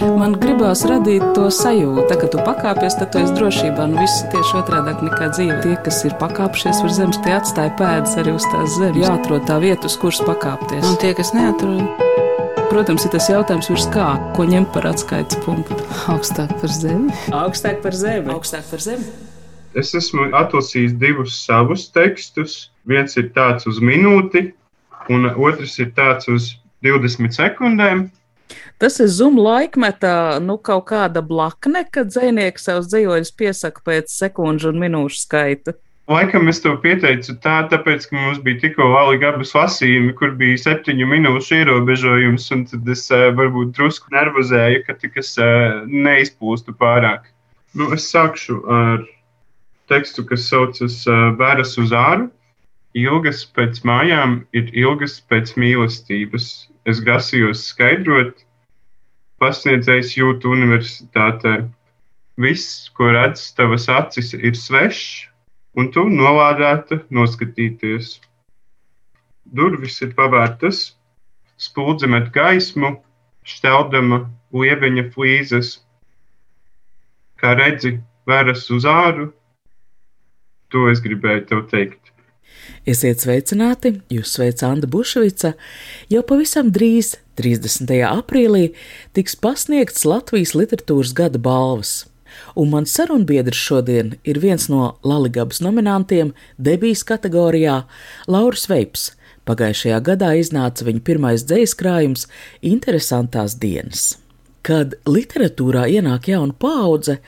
Man gribās radīt to sajūtu, ka tu pakāpies, tad tu esi drošībā. Nu, viss tieši otrādi nekā dzīve. Tie, kas ir pakāpšies uz zemes, tie atstāja pēdas arī uz tās zemes. Jāatrod tā vieta, uz kuras pakāpties. Un tie, kas neatrod, Protams, ir tas jautājums, virs kā, ko ņemt par atskaites punktu. augstāk par zemi. Augstāk par zemi. Augstāk par zemi. Es esmu atlasījis divus savus tekstus. Viens ir tāds uz minūti, un otrs ir tāds uz 20 sekundēm. Tas ir zuma laikmetā, nu, kaut kāda blakne, kad dzinieks savus dzīvoļus piesaka pēc sekundžu un minūšu skaita. Laikam es to pieteicu tā, tāpēc, ka mums bija tikko valīgi abas lasījumi, kur bija septiņu minūšu ierobežojums, un tad es uh, varbūt drusku nervozēju, ka tikas uh, neizplūstu pārāk. Nu, es sākšu ar tekstu, kas saucas uh, Vēras uz āru. Ilgas pēc mājām ir ilgas pēc mīlestības. Es grasījos skaidrot, pasniedzējs jūtu universitātē. Viss, ko redz tavas acis, ir svešs, un tu nolādēta noskatīties. Durvis ir pavērtas, spuldze met gaismu, šķeldama lieveņa flīzes. Kā redzi, veras uz āru, to es gribēju tev teikt. Esiet sveicināti, jūs sveic Anna Bušvica. Jau pavisam drīz, 30. aprīlī, tiks pasniegts Latvijas literatūras gada balvas. Un mans sarunbiedrs šodien ir viens no Latvijas nominantiem debijas kategorijā - Lauris Veips. Pagājušajā gadā iznāca viņa pirmais dzīslu krājums - Interesantās dienas. Kad literatūrā ienāk jauna paudze,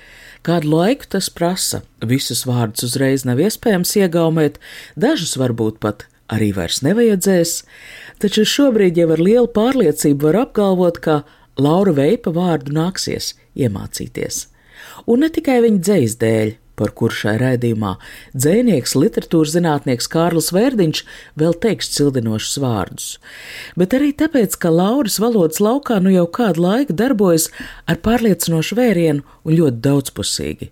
kādu laiku tas prasa, visus vārdus uzreiz nav iespējams iegaumēt, dažus varbūt pat arī vairs nevajadzēs, taču šobrīd jau ar lielu pārliecību var apgalvot, ka Laura Veipa vārdu nāksies iemācīties. Un ne tikai viņa dzīs dēļ, par kuru šai raidījumā dzēnieks, literatūras zinātnieks Kārlis Vērdiņš vēl teiks cildinošus vārdus, bet arī tāpēc, ka Lauris valodas laukā nu jau kādu laiku darbojas ar pārliecinošu vērienu un ļoti daudzpusīgi.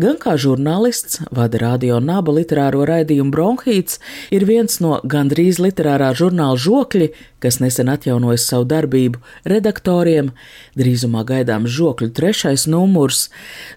Gan kā žurnālists, vada radio naba literāro raidījumu Bronhīts, ir viens no gandrīz literārā žurnāla žokļi, kas nesen atjaunojas savu darbību redaktoriem, drīzumā gaidāms žokļu trešais numurs,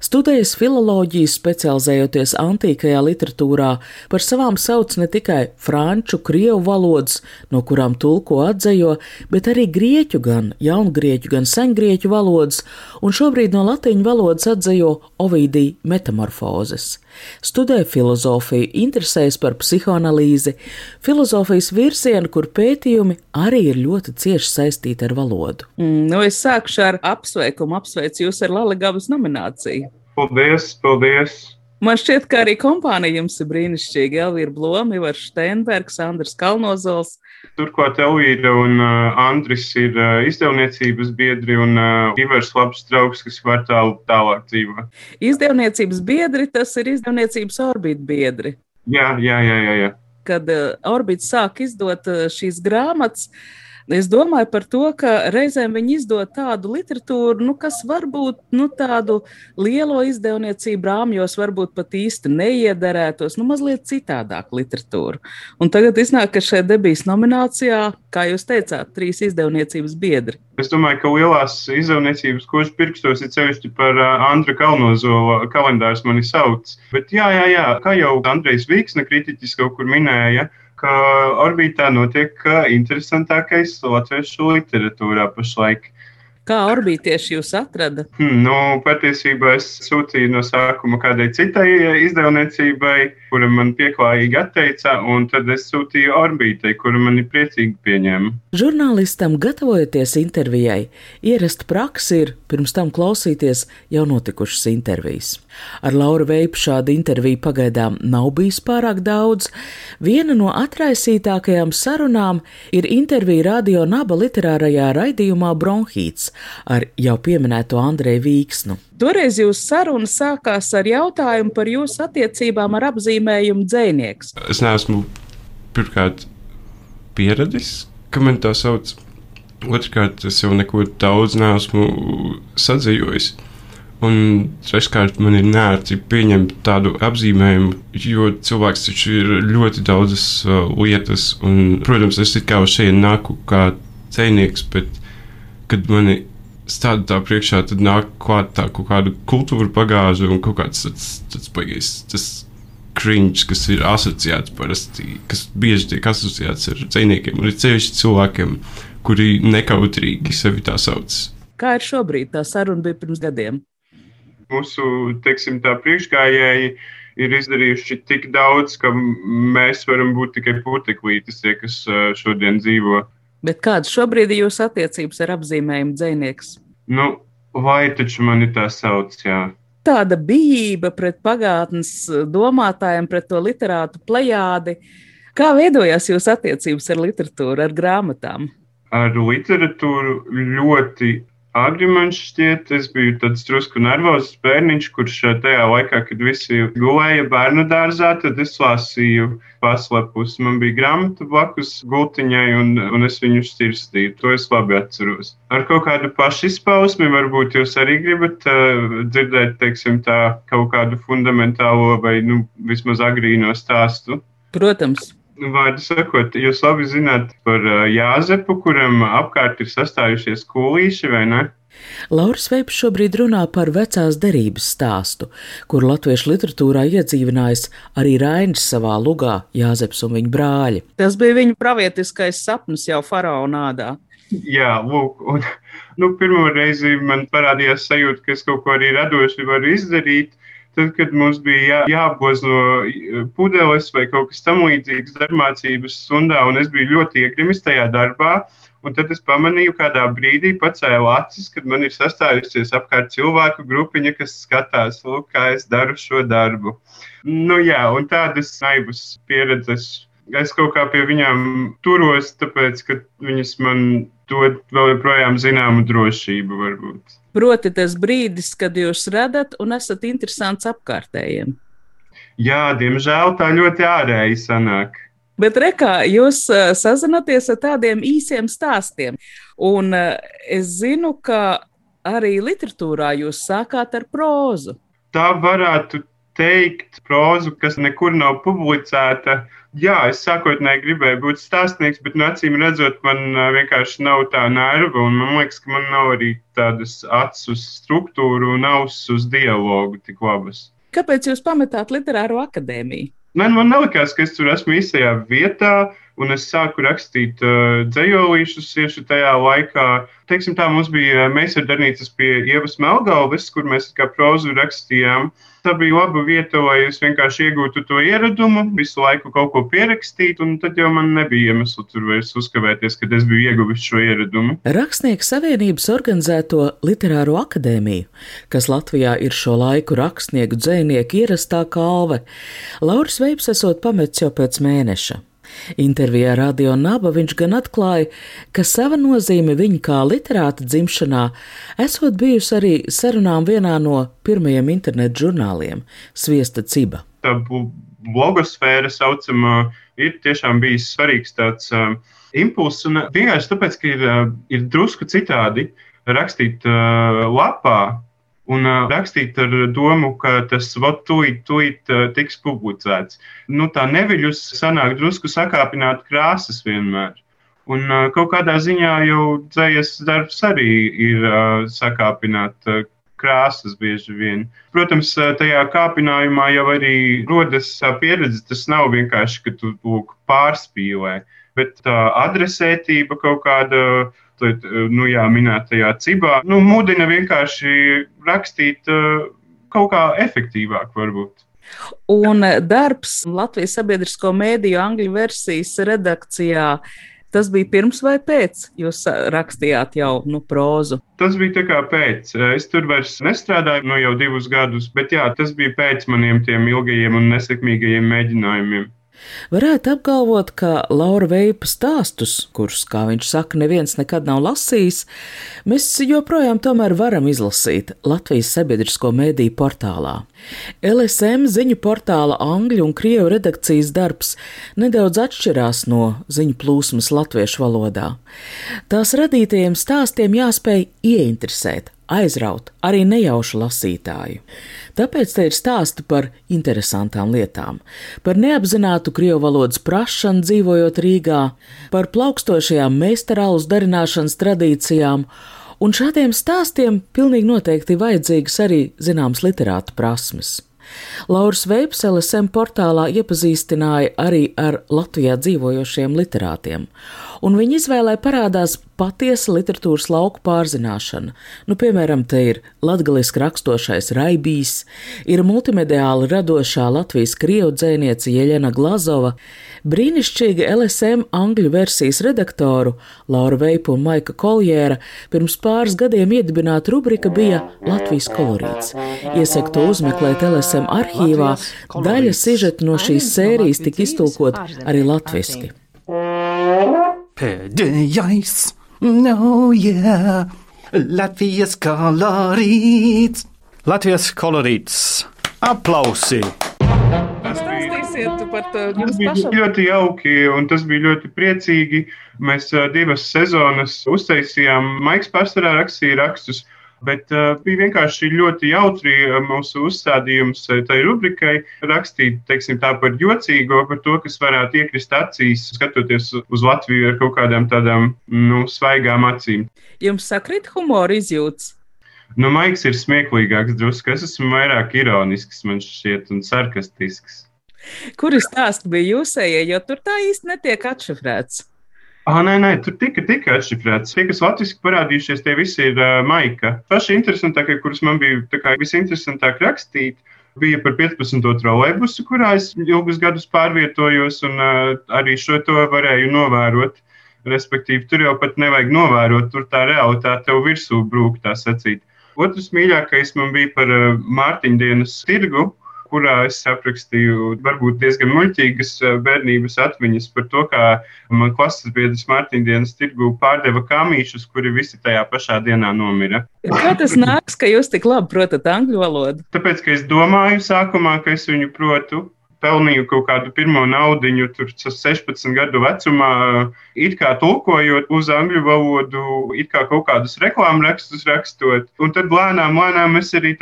studējas filoloģiju, specializējoties antīkajā literatūrā, par savām sauc ne tikai franču, krievu valodas, no kurām tulko atzējo, bet arī grieķu, gan jaungrieķu, gan sengrieķu valodas, un šobrīd no latīņu valodas atzējo Ovidija metamorfozes. Studē filozofiju, interesējas par psihoanalīzi, filozofijas virzienu, kur pētījumi arī ir ļoti cieši saistīti ar valodu. Mm, nu, es sākšu ar apsveikumu, apsveicu jūs ar Latvijas nomināciju. Paldies, paldies! Man šķiet, ka arī kompānija jums ir brīnišķīga. Elvīra Bloma, Ivars Steinbergs, Andris Kalnozols. Turklāt Elvīra un uh, Andris ir uh, izdevniecības biedri un uh, Ivars labs draugs, kas var tālu tālāk dzīvot. Izdevniecības biedri, tas ir izdevniecības orbīta biedri. Jā, jā, jā, jā. jā. Kad orbīts sāk izdot šīs grāmatas, Es domāju par to, ka reizēm viņi izdod tādu literatūru, nu, kas varbūt nu, tādu lielo izdevniecību rāmjos varbūt pat īsti neiederētos, nu, mazliet citādāk literatūru. Un tagad iznāk, ka šajā debijas nominācijā, kā jūs teicāt, trīs izdevniecības biedri. Es domāju, ka lielās izdevniecības, kurš pirkstos, ir sevišķi par Andra Kalnozola kalendārs mani sauc. Bet jā, jā, jā, kā jau Andrejs Vīksna kritiķis kaut kur minēja, ka orbītā notiek interesantākais latviešu literatūrā pašlaik. Kā orbītieši jūs atradat? Hmm, nu, patiesībā es sūtīju no sākuma kādai citai izdevniecībai, kura man pieklājīgi atteica, un tad es sūtīju orbītai, kura mani priecīgi pieņēma. Žurnālistam, gatavojoties intervijai, ierasta praksa ir pirms tam klausīties jau notikušas intervijas. Ar Lauru Veipu šādu interviju pagaidām nav bijis pārāk daudz. Viena no atraisītākajām sarunām ir intervija radio Naba literārajā raidījumā Bronhīts ar jau pieminēto Andreju Vīksnu. Toreiz jūsu saruna sākās ar jautājumu par jūsu attiecībām ar apzīmējumu dzēnieks. Es neesmu pirmkārt pieradis, ka man tā sauc. Otrkārt, es jau neko daudz neesmu sadzījis. Un treškārt, man ir nērti pieņemt tādu apzīmējumu, jo cilvēks taču ir ļoti daudzas uh, lietas. Un, protams, es kā uz šejienu nāku kā cēnieks, bet kad mani stādu tā priekšā, tad nāk klāt tā kaut kāda kultūra pagāža un kaut kāds tāds, tāds baigais, tas cringe, kas ir asociēts parasti, kas bieži tiek asociēts ar dzīsniekiem un ir ceļš cilvēkiem, kuri nekautrīgi sevi tā sauc. Kā ir šobrīd? Tā saruna bija pirms gadiem. Mūsu, teiksim, tā priekšgājēji ir izdarījuši tik daudz, ka mēs varam būt tikai puteklītis, tie, kas šodien dzīvo. Bet kādas šobrīd ir jūsu attiecības ar apzīmējumu dzinieks? Nu, vai taču mani tā sauc, jā tāda bijība pret pagātnes domātājiem, pret to literātu plejādi. Kā veidojās jūsu attiecības ar literatūru, ar grāmatām? Ar literatūru ļoti Agri man šķiet, es biju tāds drusku nervozs bērniņš, kurš tajā laikā, kad visi gulēja bērnu dārzā, tad es lasīju paslepus. Man bija grāmata blakus gultiņai, un, un es viņu šķirstīju. To es labi atceros. Ar kaut kādu pašizpausmi varbūt jūs arī gribat uh, dzirdēt, teiksim, tā kaut kādu fundamentālo vai, nu, vismaz agrīno stāstu. Protams. Vārdu sakot, jūs labi zināt par Jāzepu, kuram apkārt ir sastājušies kūlīši, vai ne? Lauris Veips šobrīd runā par vecās derības stāstu, kur latviešu literatūrā iedzīvinājis arī Rainis savā lugā Jāzeps un viņa brāļi. Tas bija viņa pravietiskais sapnis jau faraonādā. Jā, lūk, un nu, pirmo reizi man parādījās sajūta, ka es kaut ko arī radoši varu izdarīt. Tad, kad mums bija jā, jāapgozno pudeles vai kaut kas tamlīdzīgs darbmācības stundā, un es biju ļoti iegrimis tajā darbā, un tad es pamanīju, kādā brīdī pacēlu acis, kad man ir sastājusies apkārt cilvēku grupiņa, kas skatās, lūk, kā es daru šo darbu. Nu jā, un tādas naivas pieredzes es kaut kā pie viņām turos, tāpēc, ka viņas man dod vēl joprojām zināmu drošību varbūt. Proti, tas brīdis, kad jūs redzat un esat interesants apkārtējiem. Jā, diemžēl tā ļoti ārēji sanāk. Bet, rekā, jūs sazināties ar tādiem īsiem stāstiem. Un es zinu, ka arī literatūrā jūs sākāt ar prózu. Tā varētu teikt, prózu, kas nekur nav publicēta. Jā, es sākotnēji gribēju būt stāstnieks, bet, nu, acīm redzot, man vienkārši nav tā nerva, man liekas, ka man nav arī tādas acu uz struktūru un auss uz dialogu tik labas. Kāpēc jūs pametāt literāro akadēmiju? Man, man nelikās, ka es tur esmu īstajā vietā, un es sāku rakstīt uh, dzējolīšus tieši tajā laikā. Teiksim tā, mums bija meistardarbnīcas pie Ievas Melgalves, kur mēs kā prozu rakstījām. Tā bija laba vieta, lai es vienkārši iegūtu to ieradumu, visu laiku kaut ko pierakstīt, un tad jau man nebija iemeslu tur vairs uzkavēties, kad es biju ieguvis šo ieradumu. Rakstnieku savienības organizēto literāro akadēmiju, kas Latvijā ir šo laiku rakstnieku dzēnieku ierastā kalve, Lauris Veips esot pamets jau pēc mēneša. Intervijā Radio Naba viņš gan atklāja, ka sava nozīme viņa kā literāta dzimšanā esot bijusi arī sarunām vienā no pirmajiem internetu žurnāliem - Sviesta Ciba. Tā blogosfēra saucamā ir tiešām bijis svarīgs tāds uh, impulss, un vienkārši tāpēc, ka ir, uh, ir drusku citādi rakstīt uh, lapā, un rakstīt ar domu, ka tas vot tūlīt, tūlīt tiks publicēts. Nu, tā neviļus sanāk drusku sakāpināt krāsas vienmēr. Un kaut kādā ziņā jau dzējas darbs arī ir sakāpināt krāsas bieži vien. Protams, tajā kāpinājumā jau arī rodas tā pieredze. Tas nav vienkārši, ka tu lūk, pārspīlē, bet tā adresētība kaut kāda nu, jā, minētajā cibā, nu, mudina vienkārši rakstīt uh, kaut kā efektīvāk, varbūt. Un darbs Latvijas sabiedrisko mēdīju angļu versijas redakcijā. Tas bija pirms vai pēc? Jūs rakstījāt jau nu, prózu. Tas bija tā kā pēc. Es tur vairs nestrādāju no nu, jau divus gadus, bet jā, tas bija pēc maniem tiem ilgajiem un nesekmīgajiem mēģinājumiem. Varētu apgalvot, ka Laura Veipa stāstus, kurus, kā viņš saka, neviens nekad nav lasījis, mēs joprojām tomēr varam izlasīt Latvijas sabiedrisko mēdīju portālā. LSM ziņu portāla angļu un krievu redakcijas darbs nedaudz atšķirās no ziņu plūsmas latviešu valodā. Tās radītajiem stāstiem jāspēj ieinteresēt, aizraut arī nejaušu lasītāju. Tāpēc te ir stāsti par interesantām lietām, par neapzinātu krievu valodas prašanu dzīvojot Rīgā, par plaukstošajām meistarālus darināšanas tradīcijām Un šādiem stāstiem pilnīgi noteikti vajadzīgas arī zināmas literāta prasmes. Lauris Veips LSM portālā iepazīstināja arī ar Latvijā dzīvojošiem literātiem, un viņa izvēlē parādās patiesa literatūras lauku pārzināšana. Nu, piemēram, te ir latgaliski rakstošais Raibijs, ir multimediāli radošā Latvijas krievu dzēniece Jeļena Glazova, brīnišķīga LSM angļu versijas redaktoru Laura Veipa un Maika Koljēra pirms pāris gadiem iedibināta rubrika bija Latvijas kolorīts. Iesaku to uzmeklēt LSM arhīvā, daļa sižeta no šīs sērijas tika iztulkot arī latviski. Pēdējais, no yeah, Latvijas kolorīts. Latvijas kolorīts. Aplausi! Pastāstīsiet par to Tas jums bija pašam. ļoti jauki un tas bija ļoti priecīgi. Mēs divas sezonas uztaisījām. Maiks pārsvarā rakstīja rakstus, bet uh, bija vienkārši ļoti jautri uh, mūsu uzstādījums uh, tai rubrikai rakstīt, teiksim, tā par jocīgo, par to, kas varētu iekrist acīs, skatoties uz Latviju ar kaut kādām tādām, nu, svaigām acīm. Jums sakrit humora izjūts. Nu, Maiks ir smieklīgāks drusku, es esmu vairāk ironisks, man šķiet, un sarkastisks. Kuri stāsti bija jūsējie, jo tur tā īsti netiek atšifrēts. Ah, nē, nē, tur tika, tika atšifrēts. Tie, kas latviešu parādījušies, tie visi ir uh, maika. Paši interesantākie, kurus man bija visinteresantāk rakstīt, bija par 15. trolēbusu, kurā es ilgus gadus pārvietojos, un uh, arī šo to varēju novērot. Respektīvi, tur jau pat nevajag novērot, tur tā realitāte tev virsū brūk, tā sacīt. Otrs mīļākais man bija par uh, Mārtiņdienas tirgu, kurā es aprakstīju varbūt diezgan muļķīgas uh, bērnības atmiņas par to, kā man klases biedrs Mārtiņdienas tirgu pārdeva kamīšus, kuri visi tajā pašā dienā nomira. Kā tas nāks, ka jūs tik labi protat angļu valodu? Tāpēc, ka es domāju sākumā, ka es viņu protu, pelnīju kaut kādu pirmo naudu, tur 16 gadu vecumā, it kā tulkojot uz angļu valodu, it kā kaut kādus reklāmrakstus rakstot. Un tad lēnām, lēnām es arī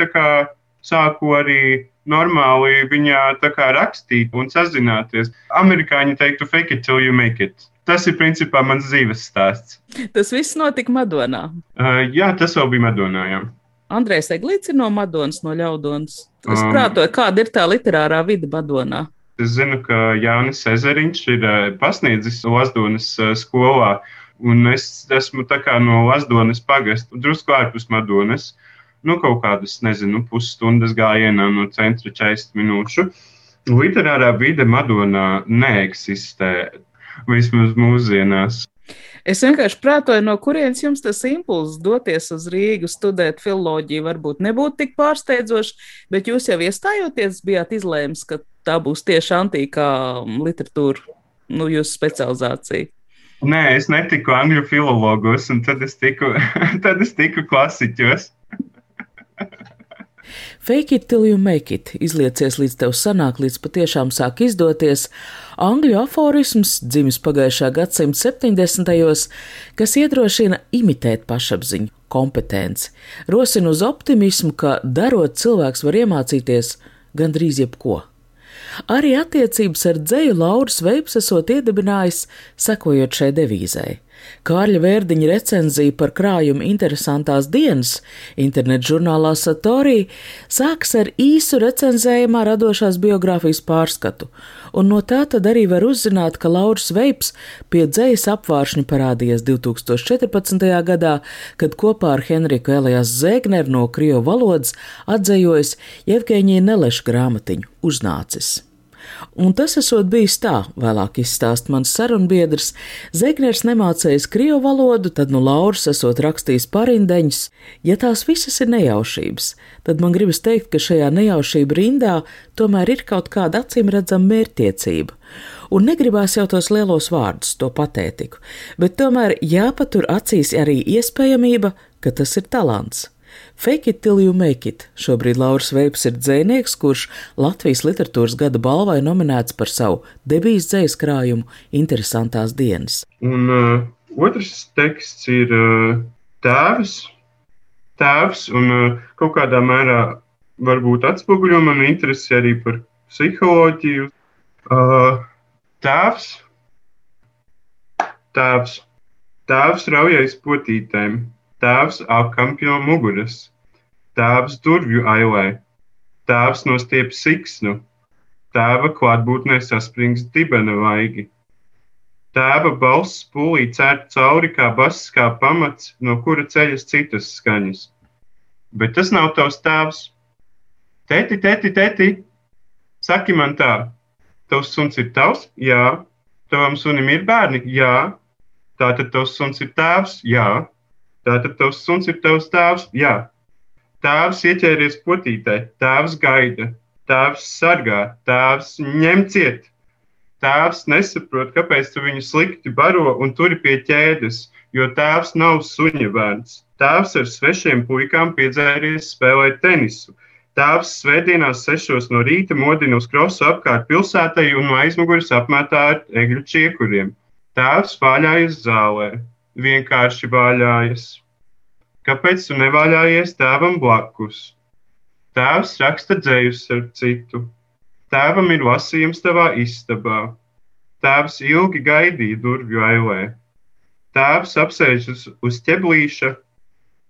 sāku arī normāli viņā kā rakstīt un sazināties. Amerikāņi teiktu, fake it till you make it. Tas ir principā mans dzīves stāsts. Tas viss notika Madonā. Uh, jā, tas vēl bija Madonā. Jā. Andrēs Eglīts ir no Madonas, no Ļaudonas. Es Um. prātoju, kāda ir tā literārā vide Madonā. Es zinu, ka Jānis Ezeriņš ir eh, pasniedzis Lazdonas eh, skolā, un es esmu no Lazdonas pagasta, drusku ārpus Madonas. Nu, kaut kādas, nezinu, pusstundas gājienā no centra 40 minūšu. Literārā vide Madonā neeksistē, vismaz mūsdienās. Es vienkārši prātoju, no kurienes jums tas impulss doties uz Rīgu, studēt filoloģiju, varbūt nebūtu tik pārsteidzoši, bet jūs jau iestājoties bijāt izlēmis, ka tā būs tieši antīkā literatūra, nu, jūsu specializācija. Nē, es netiku angļu filologos, un tad es tiku, tad es tiku klasiķos. Fake it till you make it, izliecies līdz tev sanāk, līdz patiešām sāk izdoties. Angļu aforisms dzimis pagājušā gadsimta 70. kas iedrošina imitēt pašapziņu, kompetenci, rosina uz optimismu, ka darot cilvēks var iemācīties gandrīz jebko. Arī attiecības ar dzēju Lauris Veips esot iedibinājis, sekojot šai devīzei. Kārļa Vērdiņa recenzija par krājumu interesantās dienas internetu žurnālā Satorī sāks ar īsu recenzējumā radošās biogrāfijas pārskatu, un no tā tad arī var uzzināt, ka Lauris Veips pie dzējas apvāršņa parādījies 2014. gadā, kad kopā ar Henriku Elijas Zēgneru no Krievu valodas atzējojas Jevgeņija Neleša grāmatiņu Uznācis. Un tas esot bijis tā, vēlāk izstāst mans sarunbiedrs. Zegners nemācējis krievu valodu, tad nu Lauris esot rakstījis parindeņus. Ja tās visas ir nejaušības, tad man gribas teikt, ka šajā nejaušību rindā tomēr ir kaut kāda acīm redzama mērķtiecība. Un negribās jau tos lielos vārdus, to patētiku, bet tomēr jāpatur acīs arī iespējamība, ka tas ir talants. Fake it till you make it. Šobrīd Lauris Veips ir dzēnieks, kurš Latvijas literatūras gada balvai nominēts par savu debijas dzējas krājumu Interesantās dienas. Un uh, otrs teksts ir uh, tēvs, tēvs, un uh, kaut kādā mērā varbūt atspoguļo manu interesi arī par psiholoģiju. Uh, tēvs, tēvs, tēvs raujais potītēm, tēvs apkampjo muguras, tēvs durvju ailē, tēvs nostiep siksnu, tēva klātbūtnē saspringts dibena vaigi. Tēva balss pūlī cērt cauri kā bass, kā pamats, no kura ceļas citas skaņas. Bet tas nav tavs tēvs. Tēti, tēti, tēti, saki man tā, tavs suns ir tavs? Jā. Tavam sunim ir bērni? Jā. Tātad tavs suns ir tēvs? Jā. Tātad tavs suns ir tavs tēvs? Jā. Tēvs ieķēries potītē, tēvs gaida, tēvs sargā, tēvs ņem ciet. Tēvs nesaprot, kāpēc tu viņu slikti baro un turi pie ķēdes, jo tēvs nav suņa bērns. Tēvs ar svešiem puikām piedzēries spēlēt tenisu. Tēvs svētdienās sešos no rīta modina uz krosu apkārt pilsētai un no aizmugures apmetā ar egļu čiekuriem. Tēvs vāļājas zālē, vienkārši vāļājas. Kāpēc tu nevāļājies tēvam blakus? Tēvs raksta dzējus ar citu. Tēvam ir lasījums tavā istabā. Tēvs ilgi gaidīja durvju ailē. Tēvs apsēžas uz ķeblīša,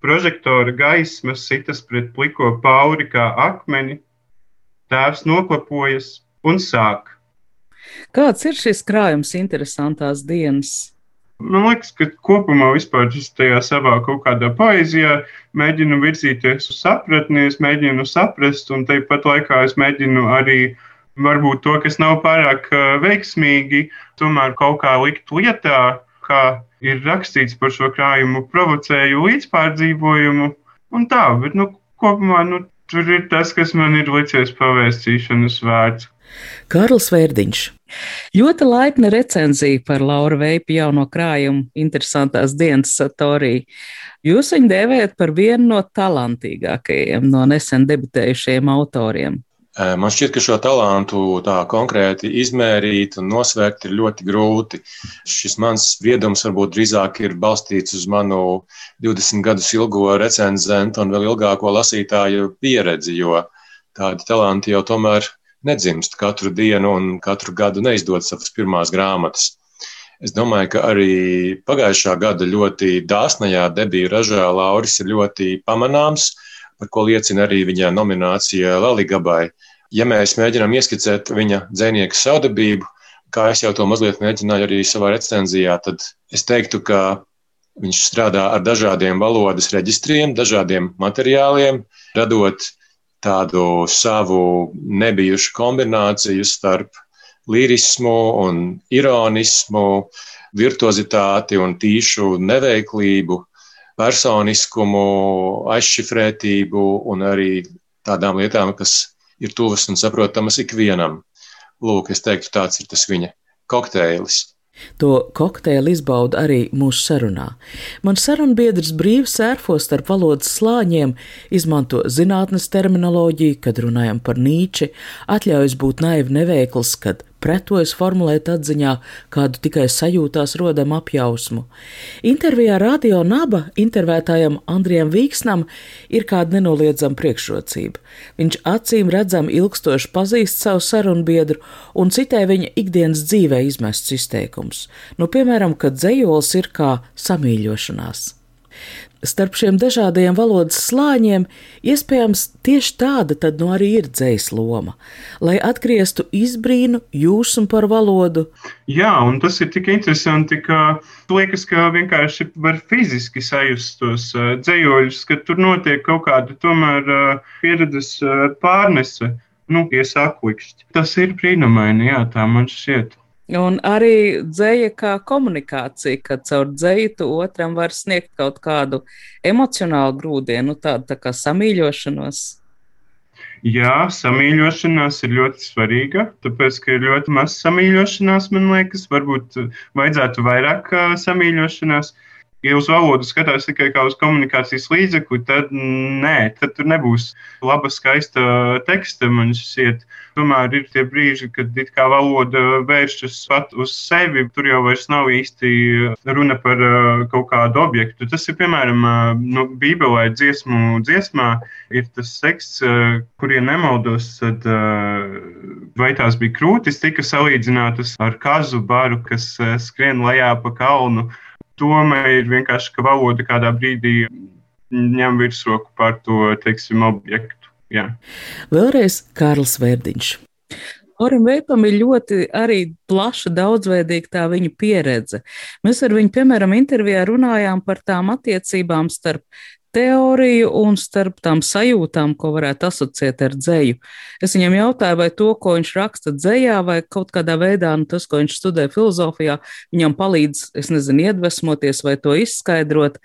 prožektora gaismas sitas pret pliko pauri kā akmeni. Tēvs noklapojas un sāk. Kāds ir šis krājums interesantās dienas? Man liekas, ka kopumā vispār tajā savā kaut kādā poezijā mēģinu virzīties uz sapratni, es mēģinu saprast, un tāpat laikā es mēģinu arī varbūt to, kas nav pārāk veiksmīgi, tomēr kaut kā likt lietā, kā ir rakstīts par šo krājumu, provocēju līdzpārdzīvojumu un tā, bet nu, kopumā nu, tur ir tas, kas man ir licies pavēstīšanas vērts. Kārls Vērdiņš. Ļoti laipna recenzija par Laura Veipa jauno krājumu interesantās dienas satorī. Jūs viņu dēvējat par vienu no talantīgākajiem no nesen debitējušiem autoriem. Man šķiet, ka šo talantu tā konkrēti izmērīt un nosvērt ir ļoti grūti. Šis mans spriedums varbūt drīzāk ir balstīts uz manu 20 gadus ilgo recenzentu un vēl ilgāko lasītāju pieredzi, jo tādi talanti jau tomēr nedzimst katru dienu un katru gadu neizdod savas pirmās grāmatas. Es domāju, ka arī pagājušā gada ļoti dāsnajā debiju ražā Lauris ir ļoti pamanāms, par ko liecina arī viņa nominācija Laligabai. Ja mēs mēģinām ieskicēt viņa dzinieku saudabību, kā es jau to mazliet mēģināju arī savā recenzijā, tad es teiktu, ka viņš strādā ar dažādiem valodas reģistriem, dažādiem materiāliem, radot tādu savu nebijušu kombināciju starp lirismu un ironismu, virtuozitāti un tīšu neveiklību, personiskumu, aizšifrētību un arī tādām lietām, kas ir tuvas un saprotamas ikvienam. Lūk, es teiktu, tāds ir tas viņa kokteilis. To kokteili izbauda arī mūsu sarunā. Mans sarunbiedrs brīvi sērfo starp valodas slāņiem, izmanto zinātnes terminoloģiju, kad runājam par nīči, atļaujas būt naivi neveikls, kad pretojas formulēt atziņā kādu tikai sajūtās rodam apjausmu. Intervijā Radio Naba intervētājam Andrijam Vīksnam ir kāda nenoliedzama priekšrocība. Viņš acīm redzam ilgstoši pazīst savu sarunbiedru un citē viņa ikdienas dzīvē izmests izteikums. Nu, piemēram, kad dzējols ir kā samīļošanās. Starp šiem dažādajiem valodas slāņiem iespējams tieši tāda tad nu arī ir dzējas loma, lai atgrieztu izbrīnu jūsmu par valodu. Jā, un tas ir tik interesanti, ka liekas, ka vienkārši var fiziski sajust tos dzējoļus, ka tur notiek kaut kāda tomēr pieredzes pārnese, nu, iesāklikšķi. Tas ir brīnumaini, jā, tā man šķiet. Un arī dzēja kā komunikācija, ka caur dzēju tu otram var sniegt kaut kādu emocionālu grūdienu, nu, tādu tā kā samīļošanos. Jā, samīļošanās ir ļoti svarīga, tāpēc, ka ir ļoti maz samīļošanās, man liekas, varbūt vajadzētu vairāk samīļošanās. Uh, Ja uz valodu skatās tikai kā uz komunikācijas līdzekli, tad nē, tad tur nebūs laba, skaista teksta. Man šķiet, tomēr ir tie brīži, kad it kā valoda vēršas pat uz sevi. Tur jau vairs nav īsti runa par kaut kādu objektu. Tas ir piemēram nu, Bībelē dziesmu dziesmā. Ir tas teksts, kuriem nemaldos, tad vai tās bija krūtis, tika salīdzinātas ar kazu baru, kas skrien lejā pa kalnu. Doma ir vienkārši, ka valoda kādā brīdī ņem virsroku pār to, teiksim, objektu. Jā. Vēlreiz Kārls Vērdiņš. Orim Veipam ir ļoti arī plaša, daudzveidīga tā viņa pieredze. Mēs ar viņu, piemēram, intervijā runājām par tām attiecībām starp teoriju un starp tām sajūtām, ko varētu asociēt ar dzēju. Es viņam jautāju, vai to, ko viņš raksta dzējā, vai kaut kādā veidā nu, tas, ko viņš studē filozofijā, viņam palīdz, es nezinu, iedvesmoties vai to izskaidrot.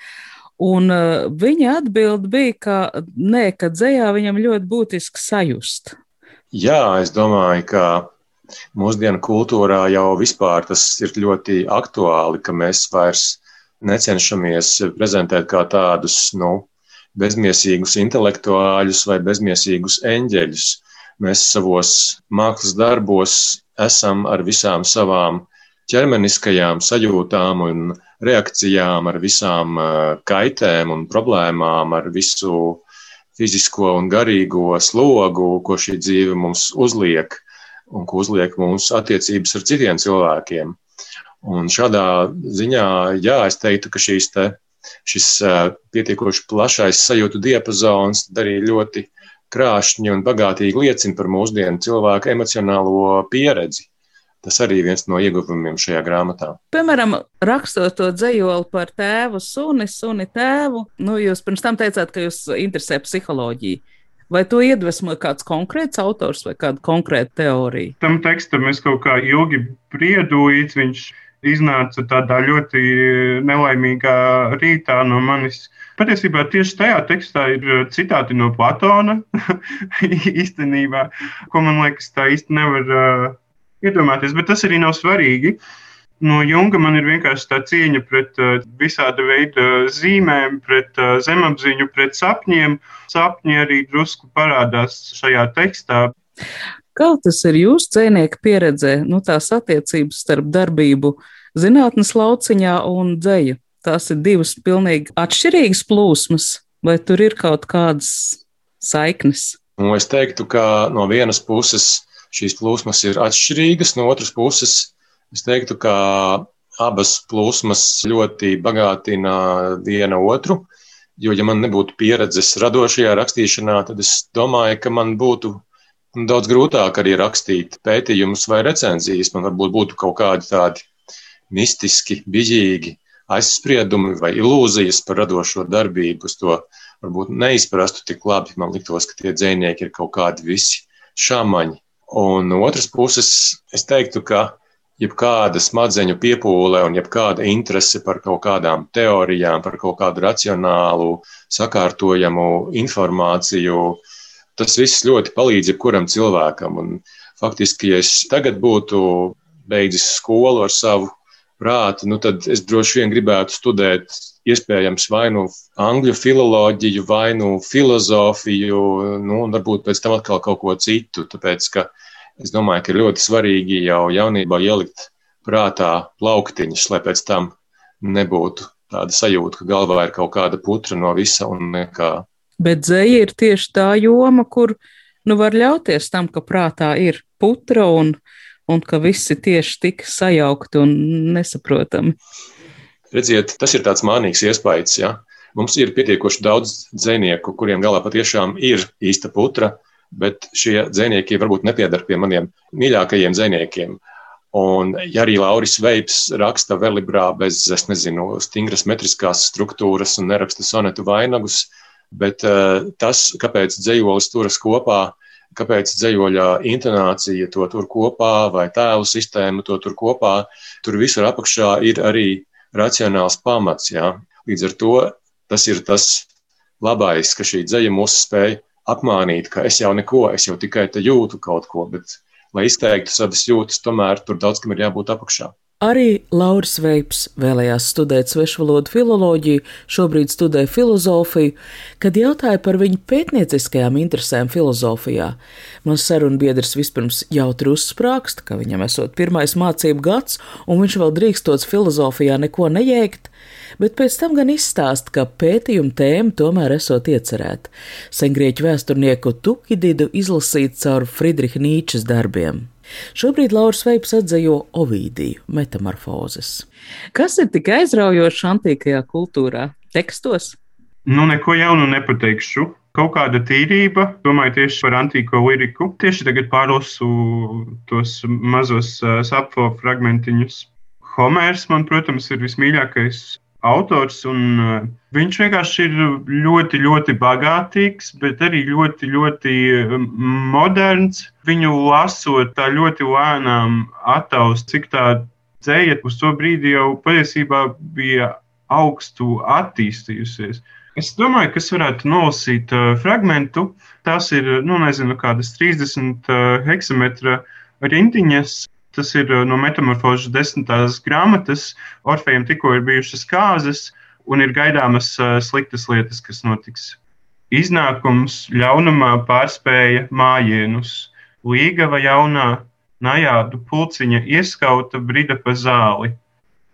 Un uh, viņa atbild bija, ka nē, ka dzējā viņam ļoti būtiski sajust. Jā, es domāju, ka mūsdienu kultūrā jau vispār tas ir ļoti aktuāli, ka mēs vairs necenšamies prezentēt kā tādus nu, bezmiesīgus intelektuāļus vai bezmiesīgus eņģeļus. Mēs savos mākslas darbos esam ar visām savām ķermeniskajām sajūtām un reakcijām, ar visām kaitēm un problēmām, ar visu fizisko un garīgo slogu, ko šī dzīve mums uzliek un ko uzliek mums attiecības ar citiem cilvēkiem. Un šādā ziņā, jā, es teiktu, ka šīs te, šis pietiekoši plašais sajūtu diapazons arī ļoti krāšņi un bagātīgi liecina par mūsdienu cilvēku emocionālo pieredzi. Tas arī viens no ieguvumiem šajā grāmatā. Piemēram, rakstot to dzējoli par tēvu, suni, suni tēvu, nu, jūs pirms tam teicāt, ka jūs interesē psiholoģija. Vai to iedvesmoja kāds konkrēts autors vai kāda konkrēta teorija? Tam tekstam es kaut kā ilgi briedu, līdz viņš iznāca tādā ļoti nelaimīgā rītā no manis. Patiesībā tieši tajā tekstā ir citāti no Platona īstenībā, ko man liekas tā īsti nevar uh, iedomāties, bet tas arī nav svarīgi. No Junga man ir vienkārši tā cieņa pret uh, visāda veida zīmēm, pret uh, zemapziņu, pret sapņiem. Sapņi arī drusku parādās šajā tekstā. Kā tas ir jūsu dzēnieka pieredzē, nu, tās attiecības starp darbību zinātnes lauciņā un dzēju? Tās ir divas pilnīgi atšķirīgas plūsmas, vai tur ir kaut kādas saiknes? Nu, es teiktu, ka no vienas puses šīs plūsmas ir atšķirīgas, no otras puses es teiktu, ka abas plūsmas ļoti bagātina viena otru. Jo, ja man nebūtu pieredzes radošajā rakstīšanā, tad es domāju, ka man būtu daudz grūtāk arī rakstīt pētījumus vai recenzijas. Man varbūt būtu kaut kādi tādi mistiski, bijīgi aizspriedumi vai ilūzijas par radošo darbību. Es to varbūt neizprastu tik labi. Man liktos, ka tie dzinieki ir kaut kādi visi šāmaņi. Un no otras puses, es teiktu, ka jebkāda smadzeņu piepūle un jebkāda interese par kaut kādām teorijām, par kaut kādu racionālu, sakārtojamu informāciju, tas viss ļoti palīdz jebkuram cilvēkam. Un faktiski, ja es tagad būtu beidzis skolu ar savu prātu, nu tad es droši vien gribētu studēt iespējams vai nu angļu filoloģiju, vai nu filozofiju, nu, un varbūt pēc tam atkal kaut ko citu. Tāpēc, ka es domāju, ka ir ļoti svarīgi jau jaunībā ielikt prātā plauktiņus, lai pēc tam nebūtu tāda sajūta, ka galvā ir kaut kāda putra no visa un nekā. Bet dzēja ir tieši tā joma, kur nu var ļauties tam, ka prātā ir putra un, un ka viss ir tieši tik sajaukti un nesaprotami. Redziet, tas ir tāds mānīgs iespējas. Ja? Mums ir pietiekoši daudz dzinieku, kuriem galā patiešām ir īsta putra, bet šie dzinieki varbūt nepiedar pie maniem mīļākajiem dziniekiem. Un, ja arī Lauris Veips raksta verlibrā bez, es nezinu, stingras metriskās struktūras un neraksta sonetu vainagus, bet uh, tas, kāpēc dzējolis turas kopā, kāpēc dzējoļa intonācija to tur kopā vai tēlu sistēma to tur kopā, tur visur apakšā ir arī racionāls pamats. Jā. Līdz ar to tas ir tas labais, ka šī dzeja mūs spēj apmānīt, ka es jau neko, es jau tikai te jūtu kaut ko, bet, lai izteiktu savas jūtas, tomēr tur daudz kam ir jābūt apakšā. Arī Lauris Veips vēlējās studēt svešvalodu filoloģiju, šobrīd studē filozofiju, kad jautāja par viņu pētnieciskajām interesēm filozofijā. Mans sarunbiedrs vispirms jautri uzsprāgst, ka viņam esot pirmais mācību gads, un viņš vēl drīkstots filozofijā neko nejēgt, bet pēc tam gan izstāst, ka pētījuma tēma tomēr esot iecerēta - sengrieķu vēsturnieku Tukididu izlasīt caur Friedriha Nīčes darbiem. Šobrīd Laura Sveips atzījo Ovidiju metamorfozes. Kas ir tik aizraujoši antīkajā kultūrā? Tekstos? Nu, neko jaunu nepateikšu. Kaut kāda tīrība, domāju tieši par antīko liriku. Tieši tagad pārlasu tos mazos uh, sapfo fragmentiņus. Homērs man, protams, ir vismīļākais autors, un uh, viņš vienkārši ir ļoti, ļoti bagātīgs, bet arī ļoti, ļoti moderns. Viņu lasot tā ļoti lēnām attaust, cik tā dzēja uz to brīdi jau patiesībā bija augstu attīstījusies. Es domāju, kas varētu nolasīt uh, fragment. Tās ir, nu, nezinu, kādas 30 uh, heksametra rindiņas. Tas ir uh, no metamorfožas desmitās grāmatas. Orfejam tikko ir bijušas kāzas un ir gaidāmas uh, sliktas lietas, kas notiks. Iznākums ļaunumā pārspēja mājienus. Līgava jaunā, najādu pulciņa ieskauta brida pa zāli.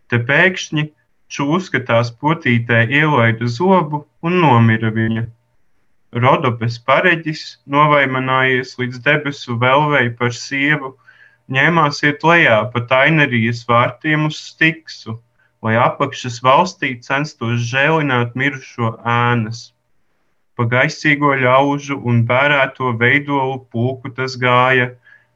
Te pēkšņi Čūska tās potītē ielaida zobu un nomira viņa. Rodopes pareģis, novaimanājies līdz debesu velvei par sievu, ņēmās iet lejā pa tainerijas vārtiem uz stiksu, lai apakšas valstī censtos žēlināt mirušo ēnas. Pa gaisīgo ļaužu un bērēto veidolu pulku tas gāja,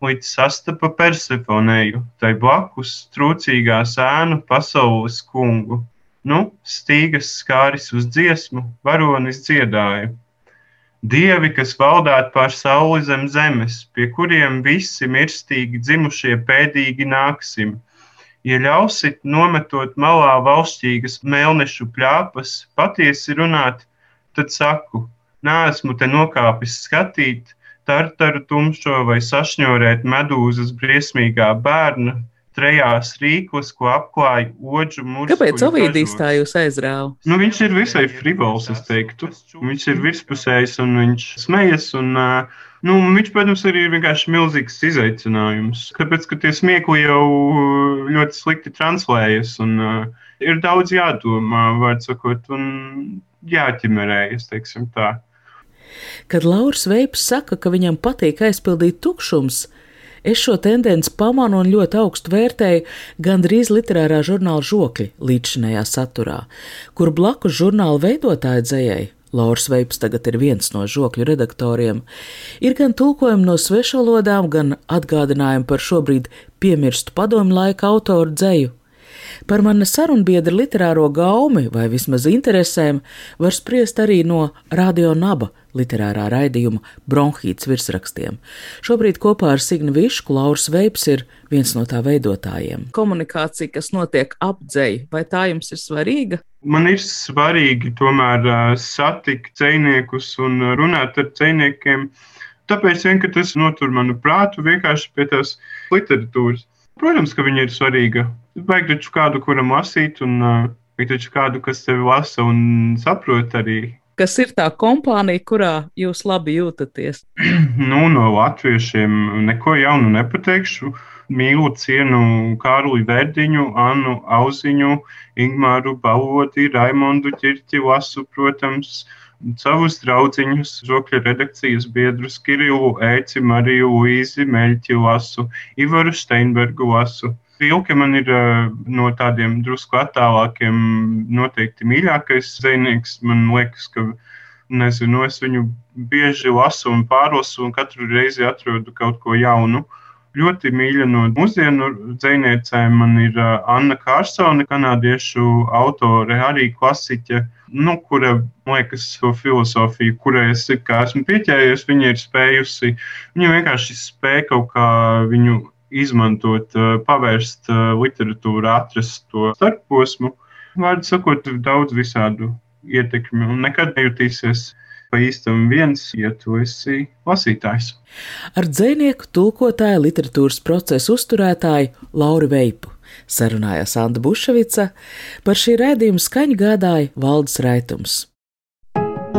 līdz sastapa Persefonēju, tai blakus trūcīgā sēnu pasaules kungu. Nu, stīgas skāris uz dziesmu, varonis dziedāja. Dievi, kas valdāt pār sauli zem zemes, pie kuriem visi mirstīgi dzimušie pēdīgi nāksim, ja ļausit nometot malā valšķīgas mēlnešu pļāpas, patiesi runāt, tad saku, nāsmu te nokāpis skatīt, tartaru tumšo vai sašņorēt medūzas briesmīgā bērna, trejās rīklis, ko apklāja odžu mūžs. Kāpēc Ovidijs tā jūs aizrāva? Nu, viņš ir visai frivols, es teiktu. Viņš ir virspusējs un viņš smejas. Un, nu, viņš, protams, arī ir vienkārši milzīgs izaicinājums. Tāpēc, ka tie smiekli jau ļoti slikti translējas un ir daudz jādomā, vārds sakot, un jāķimerējas, teiksim tā. Kad Lauris Veips saka, ka viņam patīk aizpildīt tukšums, Es šo tendenci pamanu un ļoti augstu vērtēju gandrīz literārā žurnāla žokļi līdzinējā saturā, kur blakus žurnāla veidotāja dzējai Lauris Veips tagad ir viens no žokļu redaktoriem, ir gan tulkojumi no svešvalodām, gan atgādinājumi par šobrīd piemirstu padomu laika autoru dzēju. Par mana sarunbiedra literāro gaumi vai vismaz interesēm var spriest arī no Radio Naba literārā raidījuma Bronhīts virsrakstiem. Šobrīd kopā ar Signu Višku Lauris Veips ir viens no tā veidotājiem. Komunikācija, kas notiek apdzēji, vai tā jums ir svarīga? Man ir svarīgi tomēr satikt ciniekus un runāt ar ciniekiem. Tāpēc vien, tas notur manu prātu vienkārši pie tās literatūras. Protams, ka viņa ir svarīga. Vajag taču kādu, kuram lasīt, un uh, vajag taču kādu, kas tevi lasa un saprot arī. Kas ir tā kompānija, kurā jūs labi jūtaties? nu, no latviešiem neko jaunu nepateikšu. Mīlu cienu Kārli Verdiņu, Annu Auziņu, Ingmāru Balodi, Raimondu Čirķi, Lasu, protams, savus draudziņus, žokļa redakcijas biedrus Kirilu, Ēci, Mariju, Luīzi, Meļķi Lasu, Ivaru Steinbergu Lasu. Vilke man ir no tādiem drusku attālākiem noteikti mīļākais zvejnieks. Man liekas, ka nezinu, es viņu bieži lasu un pārlasu, un katru reizi atrodu kaut ko jaunu. Ļoti mīļa no mūsdienu dziniecēm man ir Anna Kārsone, kanādiešu autore, arī klasiķe, nu, kura, liekas, to filozofiju, kurai es esmu pieķēries, viņa ir spējusi. Viņa vienkārši spēja kaut kā viņu izmantot, eh, pavērst eh, literatūru, atrast to starposmu. Vārdu sakot, daudz visādu ietekmi un nekad nejutīsies pa īstam viens, ja tu esi lasītājs. Ar dzinieku, tulkotāju, literatūras procesu uzturētāju Lauru Veipu sarunājās Anna Buševica, par šī rēdījuma skaņu gādāja Valdis Raitums.